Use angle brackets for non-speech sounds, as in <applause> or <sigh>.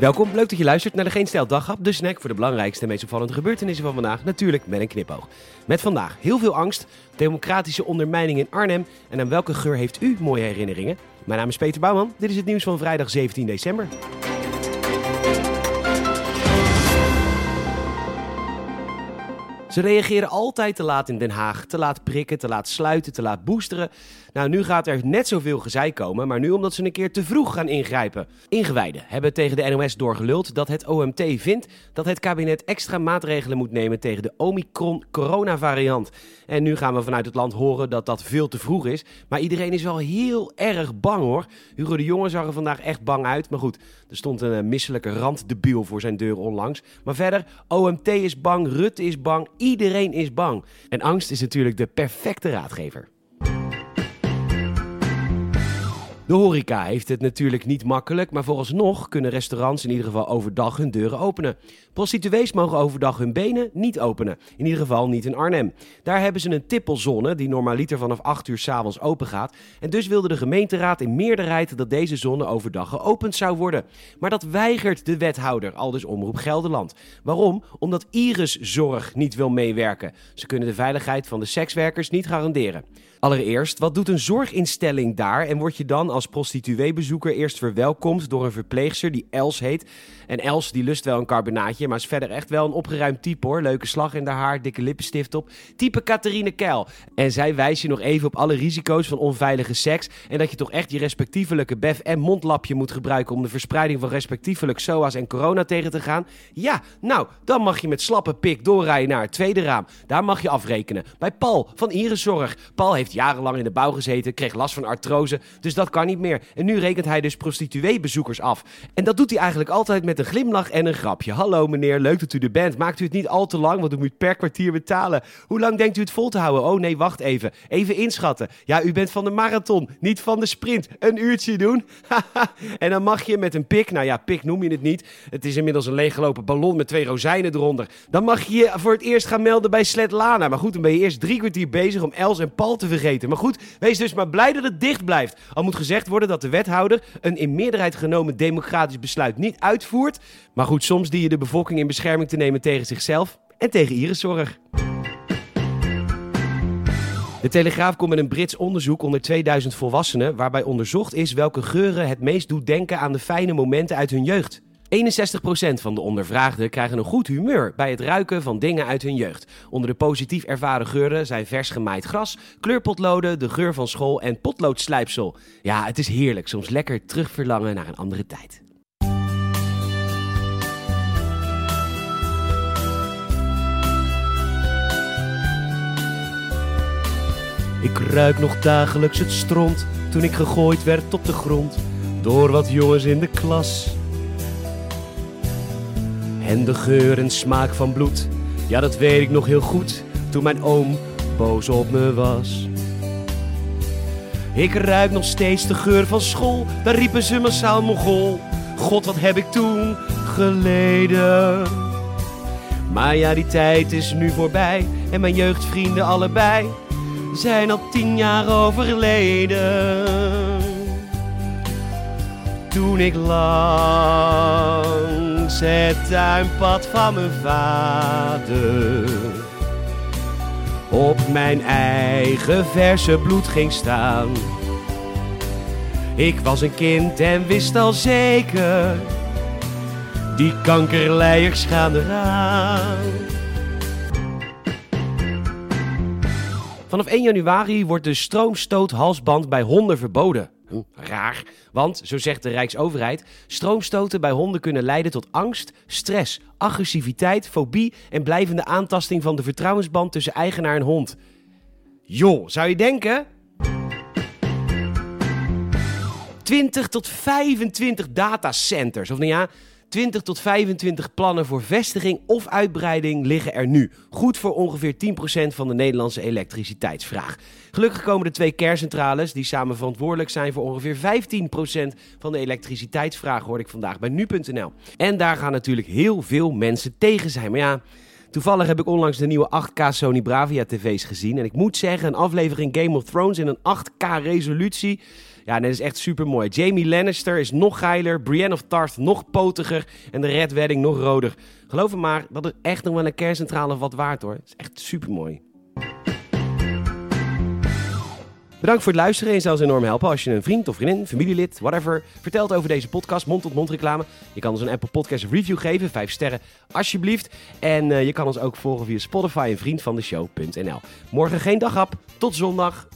Welkom, leuk dat je luistert naar de Geen Stijl Daghap, de snack voor de belangrijkste en meest opvallende gebeurtenissen van vandaag, natuurlijk met een knipoog. Met vandaag heel veel angst, democratische ondermijning in Arnhem en aan welke geur heeft u mooie herinneringen? Mijn naam is Peter Bouwman, dit is het nieuws van vrijdag 17 december. Ze reageren altijd te laat in Den Haag. Te laat prikken, te laat sluiten, te laat boosteren. Nou, nu gaat er net zoveel gezeik komen, maar nu omdat ze een keer te vroeg gaan ingrijpen. Ingewijden hebben tegen de NOS doorgeluld dat het OMT vindt dat het kabinet extra maatregelen moet nemen tegen de Omicron-coronavariant. En nu gaan we vanuit het land horen dat dat veel te vroeg is. Maar iedereen is wel heel erg bang hoor. Hugo de Jonge zag er vandaag echt bang uit. Maar goed, er stond een misselijke randdebiel voor zijn deur onlangs. Maar verder, OMT is bang, Rutte is bang, iedereen is bang. En angst is natuurlijk de perfecte raadgever. De horeca heeft het natuurlijk niet makkelijk, maar vooralsnog kunnen restaurants in ieder geval overdag hun deuren openen. Prostituees mogen overdag hun benen niet openen, in ieder geval niet in Arnhem. Daar hebben ze een tippelzone die normaliter vanaf 8 uur s'avonds open gaat. En dus wilde de gemeenteraad in meerderheid dat deze zone overdag geopend zou worden. Maar dat weigert de wethouder, al dus Omroep Gelderland. Waarom? Omdat Iris Zorg niet wil meewerken. Ze kunnen de veiligheid van de sekswerkers niet garanderen. Allereerst, wat doet een zorginstelling daar en word je dan als prostitueebezoeker eerst verwelkomd door een verpleegster die Els heet? En Els die lust wel een carbonaatje, maar is verder echt wel een opgeruimd type hoor. Leuke slag in haar haar, dikke lippenstift op. Type Catharine Keil. En zij wijst je nog even op alle risico's van onveilige seks en dat je toch echt je respectievelijke bef en mondlapje moet gebruiken om de verspreiding van respectievelijk SOA's en corona tegen te gaan. Ja, nou, dan mag je met slappe pik doorrijden naar het tweede raam. Daar mag je afrekenen. Bij Paul van Irenzorg. Paul heeft jarenlang in de bouw gezeten, kreeg last van artrose, dus dat kan niet meer. En nu rekent hij dus prostitueebezoekers af. En dat doet hij eigenlijk altijd met een glimlach en een grapje. Hallo meneer, leuk dat u er bent. Maakt u het niet al te lang, want u moet per kwartier betalen. Hoe lang denkt u het vol te houden? Oh nee, wacht even. Even inschatten. Ja, u bent van de marathon, niet van de sprint. Een uurtje doen. <laughs> en dan mag je met een pik, nou ja, pik noem je het niet. Het is inmiddels een leeggelopen ballon met twee rozijnen eronder. Dan mag je je voor het eerst gaan melden bij Svetlana. Maar goed, dan ben je eerst drie kwartier bezig om Els en Paul te vergeten. Maar goed, wees dus maar blij dat het dicht blijft. Al moet gezegd worden dat de wethouder een in meerderheid genomen democratisch besluit niet uitvoert. Maar goed, soms die je de bevolking in bescherming te nemen tegen zichzelf en tegen Iriszorg. De Telegraaf komt met een Brits onderzoek onder 2000 volwassenen, waarbij onderzocht is welke geuren het meest doet denken aan de fijne momenten uit hun jeugd. 61% van de ondervraagden krijgen een goed humeur bij het ruiken van dingen uit hun jeugd. Onder de positief ervaren geuren zijn vers gemaaid gras, kleurpotloden, de geur van school en potloodslijpsel. Ja, het is heerlijk, soms lekker terugverlangen naar een andere tijd. Ik ruik nog dagelijks het stront toen ik gegooid werd op de grond door wat jongens in de klas. En de geur en smaak van bloed, ja dat weet ik nog heel goed, toen mijn oom boos op me was. Ik ruik nog steeds de geur van school, daar riepen ze massaal mogol. God, wat heb ik toen geleden. Maar ja, die tijd is nu voorbij en mijn jeugdvrienden allebei zijn al tien jaar overleden. Toen ik langs het tuinpad van mijn vader op mijn eigen verse bloed ging staan. Ik was een kind en wist al zeker, die kankerleiers gaan eraan. Vanaf 1 januari wordt de stroomstoothalsband bij honden verboden. Hm, raar, want, zo zegt de Rijksoverheid, stroomstoten bij honden kunnen leiden tot angst, stress, agressiviteit, fobie en blijvende aantasting van de vertrouwensband tussen eigenaar en hond. Joh, zou je denken? 20 tot 25 datacenters, of nou ja, 20 tot 25 plannen voor vestiging of uitbreiding liggen er nu. Goed voor ongeveer 10% van de Nederlandse elektriciteitsvraag. Gelukkig komen de twee kerncentrales, die samen verantwoordelijk zijn voor ongeveer 15% van de elektriciteitsvraag, hoorde ik vandaag bij nu.nl. En daar gaan natuurlijk heel veel mensen tegen zijn. Maar ja. Toevallig heb ik onlangs de nieuwe 8K Sony Bravia TV's gezien. En ik moet zeggen, een aflevering Game of Thrones in een 8K resolutie Ja, dat is echt super mooi. Jamie Lannister is nog geiler, Brienne of Tarth nog potiger en de Red Wedding nog roder. Geloof me maar, dat is echt nog wel een kerncentrale wat waard hoor. Het is echt super mooi. Bedankt voor het luisteren en zelfs enorm helpen als je een vriend of vriendin, familielid, whatever, vertelt over deze podcast, mond-tot-mond reclame. Je kan ons een Apple Podcast review geven, 5 sterren alsjeblieft. En uh, je kan ons ook volgen via Spotify en vriendvandeshow.nl. Morgen geen daghap, tot zondag.